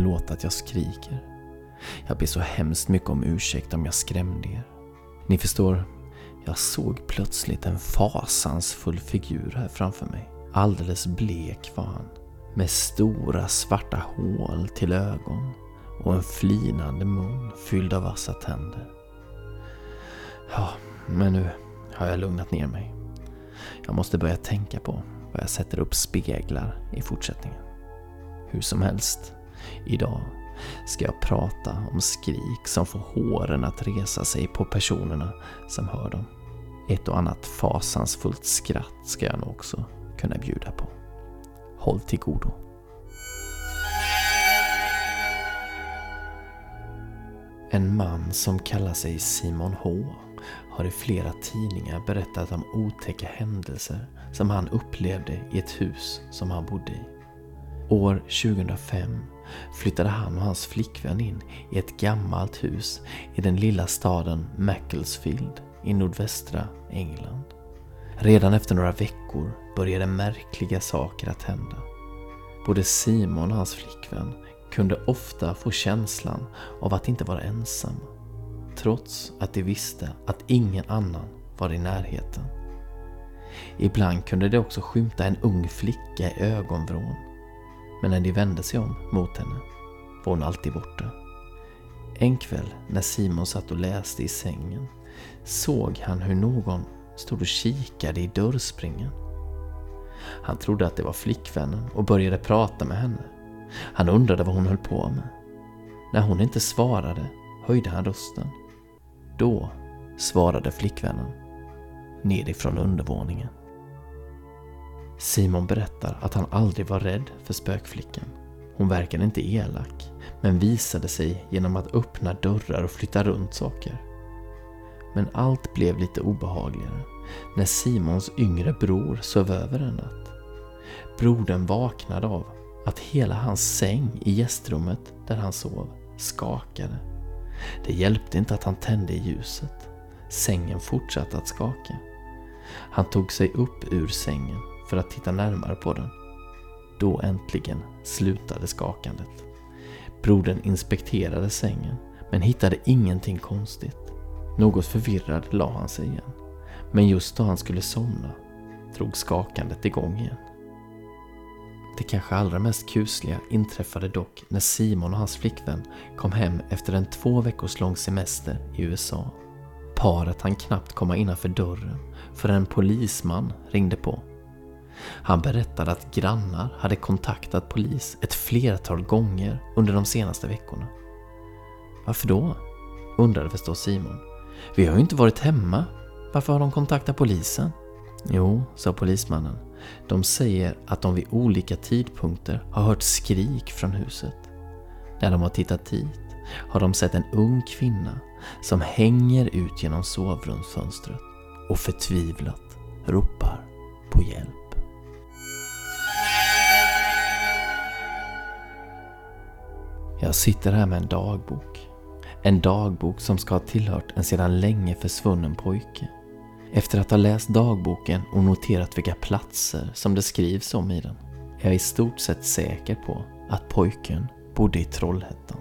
Förlåt att jag skriker. Jag ber så hemskt mycket om ursäkt om jag skrämde er. Ni förstår, jag såg plötsligt en fasansfull figur här framför mig. Alldeles blek var han. Med stora svarta hål till ögon och en flinande mun fylld av vassa tänder. Ja, men nu har jag lugnat ner mig. Jag måste börja tänka på vad jag sätter upp speglar i fortsättningen. Hur som helst, idag ska jag prata om skrik som får håren att resa sig på personerna som hör dem. Ett och annat fasansfullt skratt ska jag nog också kunna bjuda på. Håll till godo. En man som kallar sig Simon H har i flera tidningar berättat om otäcka händelser som han upplevde i ett hus som han bodde i. År 2005 flyttade han och hans flickvän in i ett gammalt hus i den lilla staden Macclesfield i nordvästra England. Redan efter några veckor började märkliga saker att hända. Både Simon och hans flickvän kunde ofta få känslan av att inte vara ensamma. Trots att de visste att ingen annan var i närheten. Ibland kunde de också skymta en ung flicka i ögonvrån men när de vände sig om mot henne var hon alltid borta. En kväll när Simon satt och läste i sängen såg han hur någon stod och kikade i dörrspringen. Han trodde att det var flickvännen och började prata med henne. Han undrade vad hon höll på med. När hon inte svarade höjde han rösten. Då svarade flickvännen nerifrån undervåningen. Simon berättar att han aldrig var rädd för spökflickan. Hon verkade inte elak, men visade sig genom att öppna dörrar och flytta runt saker. Men allt blev lite obehagligare när Simons yngre bror sov över en natt. Brodern vaknade av att hela hans säng i gästrummet där han sov skakade. Det hjälpte inte att han tände ljuset. Sängen fortsatte att skaka. Han tog sig upp ur sängen för att titta närmare på den. Då äntligen slutade skakandet. Brodern inspekterade sängen men hittade ingenting konstigt. Något förvirrad la han sig igen. Men just då han skulle somna drog skakandet igång igen. Det kanske allra mest kusliga inträffade dock när Simon och hans flickvän kom hem efter en två veckors lång semester i USA. Paret hann knappt komma innanför dörren förrän en polisman ringde på. Han berättade att grannar hade kontaktat polis ett flertal gånger under de senaste veckorna. Varför då? undrade förstås Simon. Vi har ju inte varit hemma. Varför har de kontaktat polisen? Jo, sa polismannen. De säger att de vid olika tidpunkter har hört skrik från huset. När de har tittat dit har de sett en ung kvinna som hänger ut genom sovrumsfönstret och förtvivlat ropar på hjälp. Jag sitter här med en dagbok. En dagbok som ska ha tillhört en sedan länge försvunnen pojke. Efter att ha läst dagboken och noterat vilka platser som det skrivs om i den är jag i stort sett säker på att pojken bodde i Trollhättan.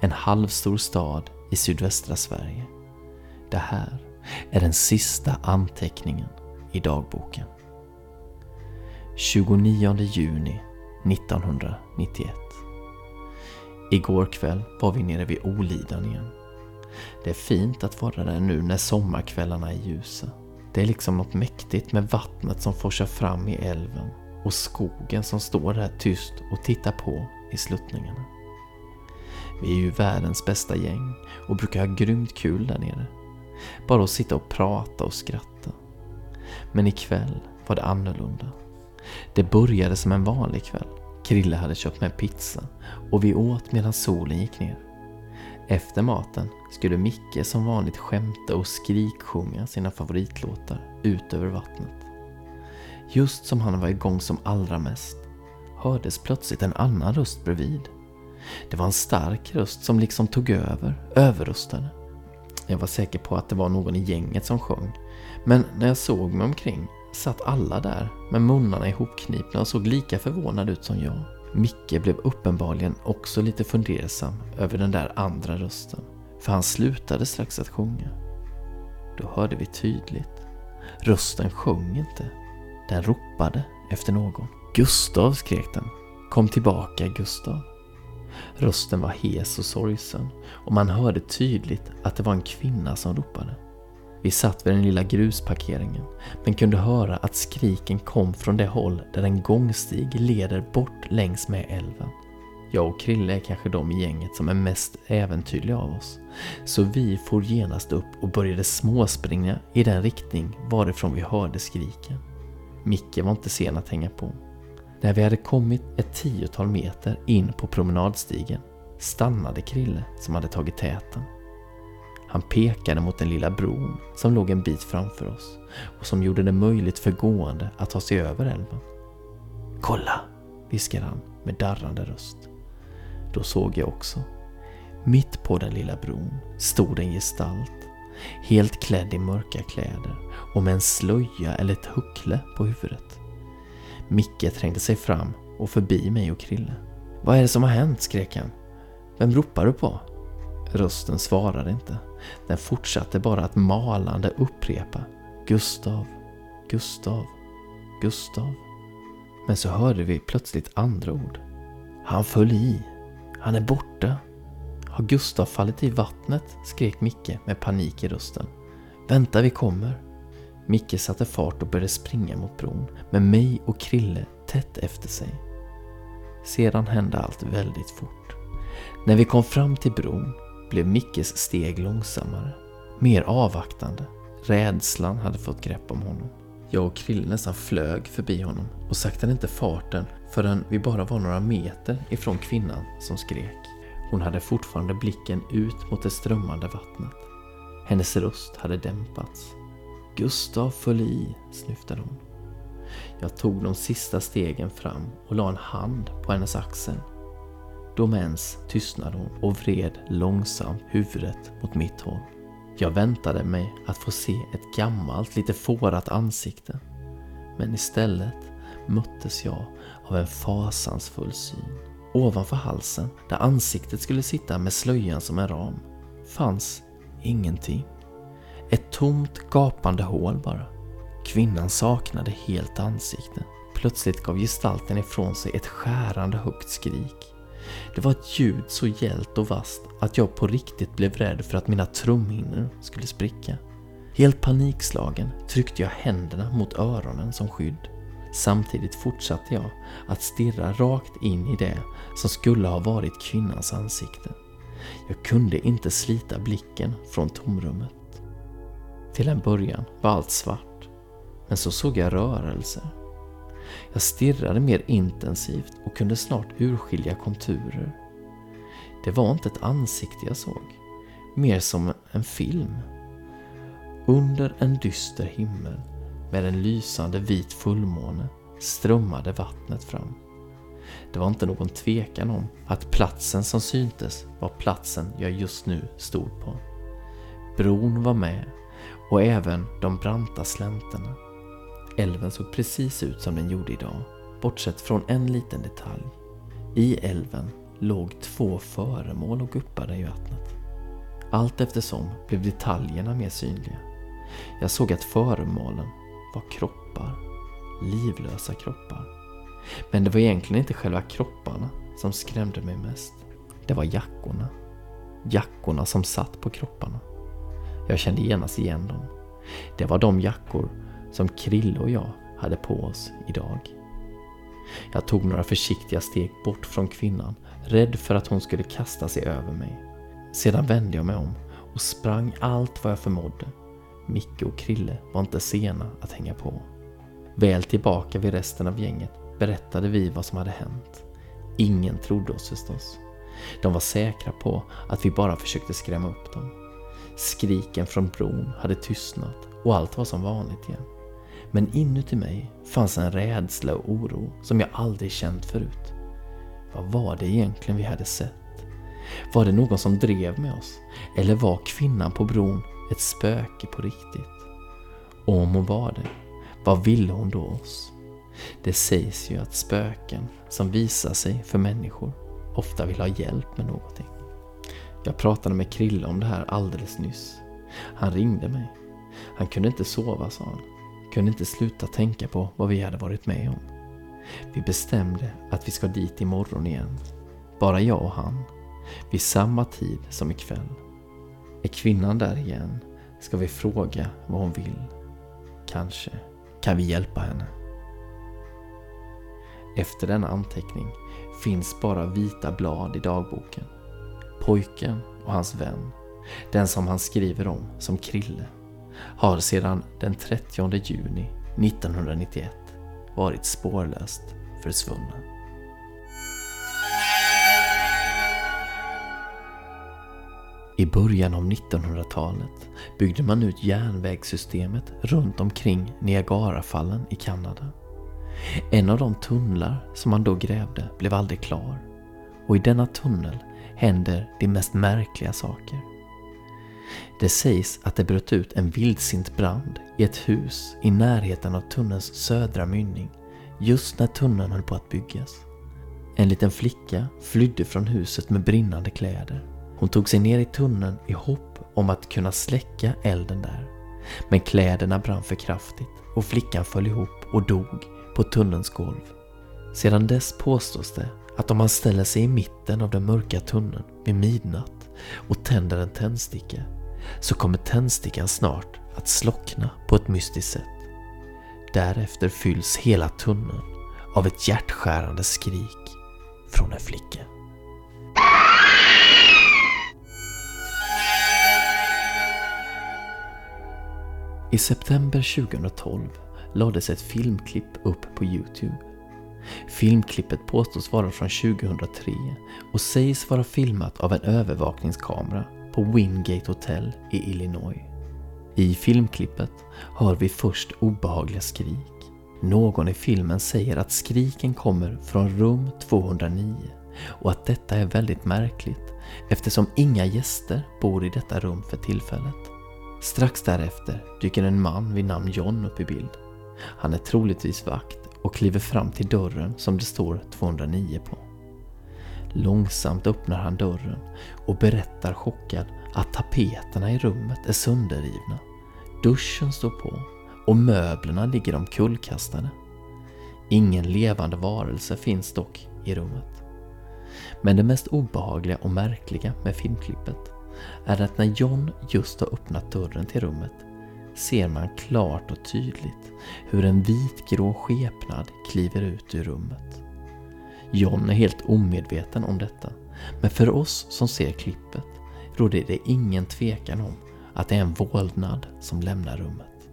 En halvstor stad i sydvästra Sverige. Det här är den sista anteckningen i dagboken. 29 juni 1991 Igår kväll var vi nere vid Olidan igen. Det är fint att vara där nu när sommarkvällarna är ljusa. Det är liksom något mäktigt med vattnet som forsar fram i älven och skogen som står där tyst och tittar på i sluttningarna. Vi är ju världens bästa gäng och brukar ha grymt kul där nere. Bara att sitta och prata och skratta. Men ikväll var det annorlunda. Det började som en vanlig kväll. Krille hade köpt med pizza och vi åt medan solen gick ner. Efter maten skulle Micke som vanligt skämta och skriksjunga sina favoritlåtar ut över vattnet. Just som han var igång som allra mest hördes plötsligt en annan röst bredvid. Det var en stark röst som liksom tog över, överröstade. Jag var säker på att det var någon i gänget som sjöng. Men när jag såg mig omkring satt alla där med munnarna ihopknipna och såg lika förvånade ut som jag. Micke blev uppenbarligen också lite fundersam över den där andra rösten. För han slutade strax att sjunga. Då hörde vi tydligt. Rösten sjöng inte. Den ropade efter någon. Gustav skrek den. Kom tillbaka Gustav. Rösten var hes och sorgsen och man hörde tydligt att det var en kvinna som ropade. Vi satt vid den lilla grusparkeringen men kunde höra att skriken kom från det håll där en gångstig leder bort längs med älven. Jag och Krille är kanske de i gänget som är mest äventyrliga av oss. Så vi for genast upp och började småspringa i den riktning varifrån vi hörde skriken. Micke var inte sen att hänga på. När vi hade kommit ett tiotal meter in på promenadstigen stannade Krille som hade tagit täten. Han pekade mot den lilla bron som låg en bit framför oss och som gjorde det möjligt för gående att ta sig över älven. Kolla! viskade han med darrande röst. Då såg jag också. Mitt på den lilla bron stod en gestalt, helt klädd i mörka kläder och med en slöja eller ett huckle på huvudet. Micke trängde sig fram och förbi mig och Krille. Vad är det som har hänt? skrek han. Vem ropar du på? Rösten svarade inte. Den fortsatte bara att malande upprepa Gustav, Gustav, Gustav. Men så hörde vi plötsligt andra ord. Han föll i. Han är borta. Har Gustav fallit i vattnet? skrek Micke med panik i rösten. Vänta, vi kommer. Micke satte fart och började springa mot bron med mig och Krille tätt efter sig. Sedan hände allt väldigt fort. När vi kom fram till bron blev Mickes steg långsammare, mer avvaktande. Rädslan hade fått grepp om honom. Jag och Krille nästan flög förbi honom och saktade inte farten förrän vi bara var några meter ifrån kvinnan som skrek. Hon hade fortfarande blicken ut mot det strömmande vattnet. Hennes röst hade dämpats. Gustav föll i, snyftade hon. Jag tog de sista stegen fram och la en hand på hennes axel. Då mens tystnade hon och vred långsamt huvudet mot mitt håll. Jag väntade mig att få se ett gammalt, lite fårat ansikte. Men istället möttes jag av en fasansfull syn. Ovanför halsen, där ansiktet skulle sitta med slöjan som en ram, fanns ingenting. Ett tomt gapande hål bara. Kvinnan saknade helt ansikte. Plötsligt gav gestalten ifrån sig ett skärande högt skrik. Det var ett ljud så gällt och vasst att jag på riktigt blev rädd för att mina trumhinnor skulle spricka. Helt panikslagen tryckte jag händerna mot öronen som skydd. Samtidigt fortsatte jag att stirra rakt in i det som skulle ha varit kvinnans ansikte. Jag kunde inte slita blicken från tomrummet. Till en början var allt svart, men så såg jag rörelser. Jag stirrade mer intensivt och kunde snart urskilja konturer. Det var inte ett ansikte jag såg, mer som en film. Under en dyster himmel med en lysande vit fullmåne strömmade vattnet fram. Det var inte någon tvekan om att platsen som syntes var platsen jag just nu stod på. Bron var med och även de branta slänterna. Älven såg precis ut som den gjorde idag, bortsett från en liten detalj. I älven låg två föremål och guppade i vattnet. Allt eftersom blev detaljerna mer synliga. Jag såg att föremålen var kroppar, livlösa kroppar. Men det var egentligen inte själva kropparna som skrämde mig mest. Det var jackorna. Jackorna som satt på kropparna. Jag kände genast igen dem. Det var de jackor som Krille och jag hade på oss idag. Jag tog några försiktiga steg bort från kvinnan, rädd för att hon skulle kasta sig över mig. Sedan vände jag mig om och sprang allt vad jag förmådde. Micke och Krille var inte sena att hänga på. Väl tillbaka vid resten av gänget berättade vi vad som hade hänt. Ingen trodde oss förstås. De var säkra på att vi bara försökte skrämma upp dem. Skriken från bron hade tystnat och allt var som vanligt igen. Men inuti mig fanns en rädsla och oro som jag aldrig känt förut. Vad var det egentligen vi hade sett? Var det någon som drev med oss? Eller var kvinnan på bron ett spöke på riktigt? Och om hon var det, vad ville hon då oss? Det sägs ju att spöken som visar sig för människor ofta vill ha hjälp med någonting. Jag pratade med Krille om det här alldeles nyss. Han ringde mig. Han kunde inte sova, sa han. Kunde inte sluta tänka på vad vi hade varit med om. Vi bestämde att vi ska dit imorgon igen. Bara jag och han. Vid samma tid som ikväll. Är kvinnan där igen ska vi fråga vad hon vill. Kanske kan vi hjälpa henne. Efter denna anteckning finns bara vita blad i dagboken. Pojken och hans vän, den som han skriver om som Krille, har sedan den 30 juni 1991 varit spårlöst försvunnen. I början av 1900-talet byggde man ut järnvägssystemet runt omkring Niagarafallen i Kanada. En av de tunnlar som man då grävde blev aldrig klar och i denna tunnel händer de mest märkliga saker. Det sägs att det bröt ut en vildsint brand i ett hus i närheten av tunnelns södra mynning just när tunneln höll på att byggas. En liten flicka flydde från huset med brinnande kläder. Hon tog sig ner i tunneln i hopp om att kunna släcka elden där. Men kläderna brann för kraftigt och flickan föll ihop och dog på tunnelns golv. Sedan dess påstås det att om man ställer sig i mitten av den mörka tunneln vid midnatt och tänder en tändsticka så kommer tändstickan snart att slockna på ett mystiskt sätt. Därefter fylls hela tunneln av ett hjärtskärande skrik från en flicka. I september 2012 lades ett filmklipp upp på Youtube. Filmklippet påstås vara från 2003 och sägs vara filmat av en övervakningskamera på Wingate Hotel i Illinois. I filmklippet hör vi först obehagliga skrik. Någon i filmen säger att skriken kommer från rum 209 och att detta är väldigt märkligt eftersom inga gäster bor i detta rum för tillfället. Strax därefter dyker en man vid namn John upp i bild. Han är troligtvis vakt och kliver fram till dörren som det står 209 på. Långsamt öppnar han dörren och berättar chockad att tapeterna i rummet är sönderrivna. Duschen står på och möblerna ligger omkullkastade. Ingen levande varelse finns dock i rummet. Men det mest obehagliga och märkliga med filmklippet är att när John just har öppnat dörren till rummet ser man klart och tydligt hur en vitgrå skepnad kliver ut ur rummet. John är helt omedveten om detta, men för oss som ser klippet råder det ingen tvekan om att det är en vålnad som lämnar rummet.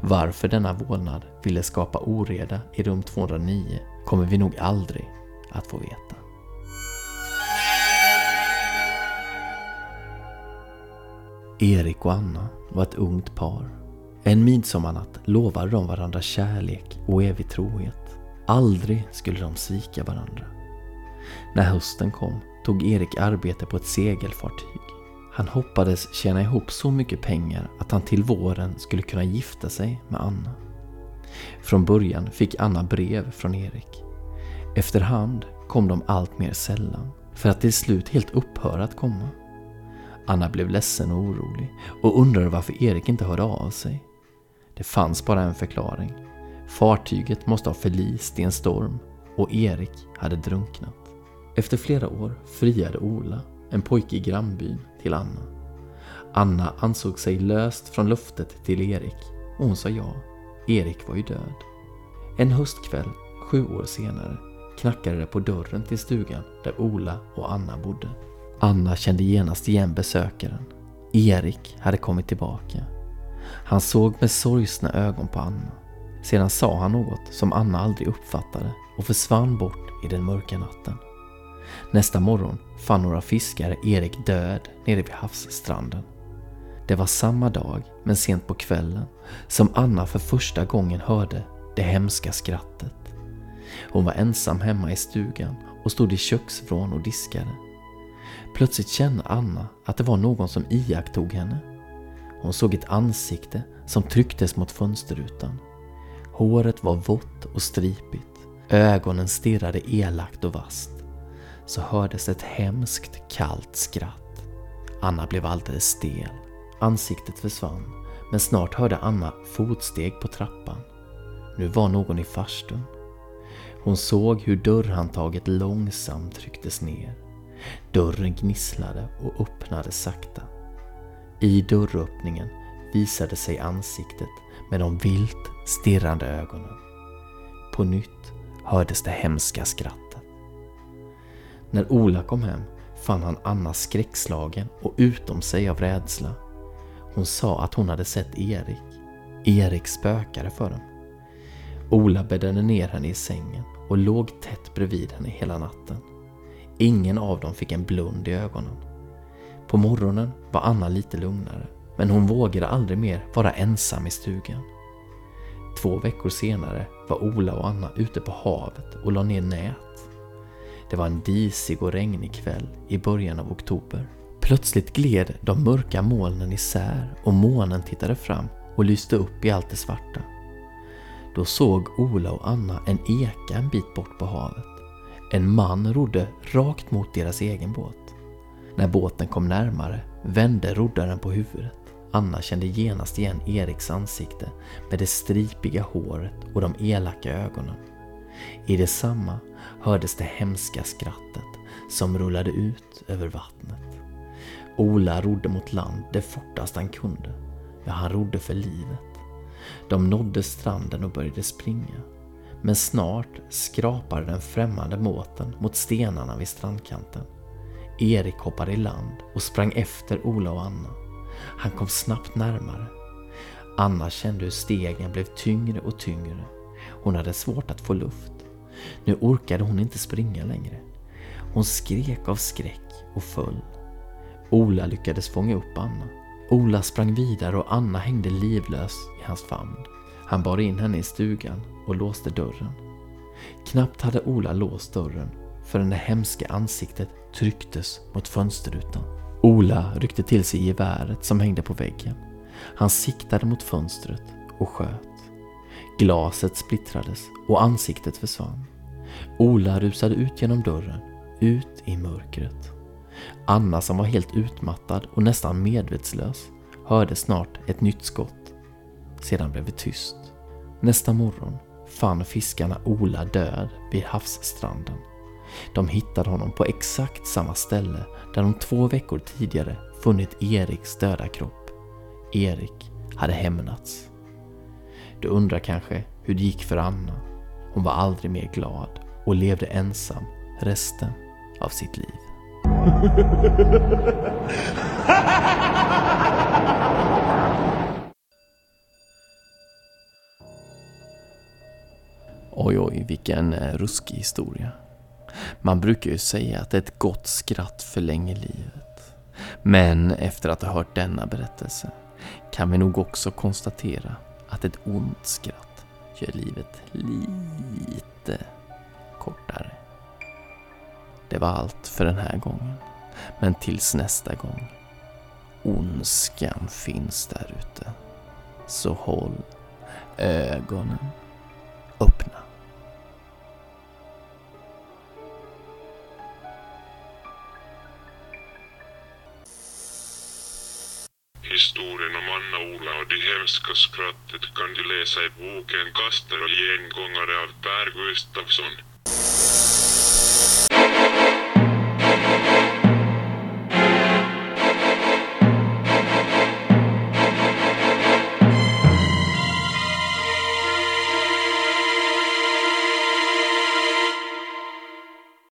Varför denna vålnad ville skapa oreda i rum 209 kommer vi nog aldrig att få veta. Erik och Anna var ett ungt par. En midsommarnatt lovade de varandra kärlek och evig trohet. Aldrig skulle de svika varandra. När hösten kom tog Erik arbete på ett segelfartyg. Han hoppades tjäna ihop så mycket pengar att han till våren skulle kunna gifta sig med Anna. Från början fick Anna brev från Erik. Efterhand kom de allt mer sällan, för att till slut helt upphöra att komma. Anna blev ledsen och orolig och undrade varför Erik inte hörde av sig. Det fanns bara en förklaring. Fartyget måste ha förlist i en storm och Erik hade drunknat. Efter flera år friade Ola, en pojke i grannbyn, till Anna. Anna ansåg sig löst från löftet till Erik och hon sa ja. Erik var ju död. En höstkväll, sju år senare, knackade det på dörren till stugan där Ola och Anna bodde. Anna kände genast igen besökaren. Erik hade kommit tillbaka. Han såg med sorgsna ögon på Anna. Sedan sa han något som Anna aldrig uppfattade och försvann bort i den mörka natten. Nästa morgon fann några fiskare Erik död nere vid havsstranden. Det var samma dag, men sent på kvällen, som Anna för första gången hörde det hemska skrattet. Hon var ensam hemma i stugan och stod i köksvrån och diskade. Plötsligt kände Anna att det var någon som iakttog henne. Hon såg ett ansikte som trycktes mot fönsterrutan. Håret var vått och stripigt. Ögonen stirrade elakt och vast. Så hördes ett hemskt kallt skratt. Anna blev alldeles stel. Ansiktet försvann, men snart hörde Anna fotsteg på trappan. Nu var någon i farstun. Hon såg hur dörrhandtaget långsamt trycktes ner. Dörren gnisslade och öppnade sakta. I dörröppningen visade sig ansiktet med de vilt stirrande ögonen. På nytt hördes det hemska skrattet. När Ola kom hem fann han Anna skräckslagen och utom sig av rädsla. Hon sa att hon hade sett Erik. Erik spökade för dem. Ola bäddade ner henne i sängen och låg tätt bredvid henne hela natten. Ingen av dem fick en blund i ögonen. På morgonen var Anna lite lugnare, men hon vågade aldrig mer vara ensam i stugan. Två veckor senare var Ola och Anna ute på havet och la ner nät. Det var en disig och regnig kväll i början av oktober. Plötsligt gled de mörka molnen isär och månen tittade fram och lyste upp i allt det svarta. Då såg Ola och Anna en eka en bit bort på havet. En man rodde rakt mot deras egen båt. När båten kom närmare vände roddaren på huvudet. Anna kände genast igen Eriks ansikte med det stripiga håret och de elaka ögonen. I detsamma hördes det hemska skrattet som rullade ut över vattnet. Ola rodde mot land det fortast han kunde. Ja, han rodde för livet. De nådde stranden och började springa. Men snart skrapade den främmande båten mot stenarna vid strandkanten. Erik hoppade i land och sprang efter Ola och Anna. Han kom snabbt närmare. Anna kände hur stegen blev tyngre och tyngre. Hon hade svårt att få luft. Nu orkade hon inte springa längre. Hon skrek av skräck och föll. Ola lyckades fånga upp Anna. Ola sprang vidare och Anna hängde livlös i hans famn. Han bar in henne i stugan och låste dörren. Knappt hade Ola låst dörren förrän det hemska ansiktet trycktes mot fönsterrutan. Ola ryckte till sig geväret som hängde på väggen. Han siktade mot fönstret och sköt. Glaset splittrades och ansiktet försvann. Ola rusade ut genom dörren, ut i mörkret. Anna som var helt utmattad och nästan medvetslös hörde snart ett nytt skott. Sedan blev det tyst. Nästa morgon fann fiskarna Ola död vid havsstranden. De hittade honom på exakt samma ställe där de två veckor tidigare funnit Eriks döda kropp. Erik hade hämnats. Du undrar kanske hur det gick för Anna. Hon var aldrig mer glad och levde ensam resten av sitt liv. Oj, oj, vilken eh, ruskig historia. Man brukar ju säga att ett gott skratt förlänger livet. Men efter att ha hört denna berättelse kan vi nog också konstatera att ett ont skratt gör livet lite kortare. Det var allt för den här gången. Men tills nästa gång. Ondskan finns där ute. Så håll ögonen skrattet kan du läsa i boken Kaster och gengångare av Per Gustafsson.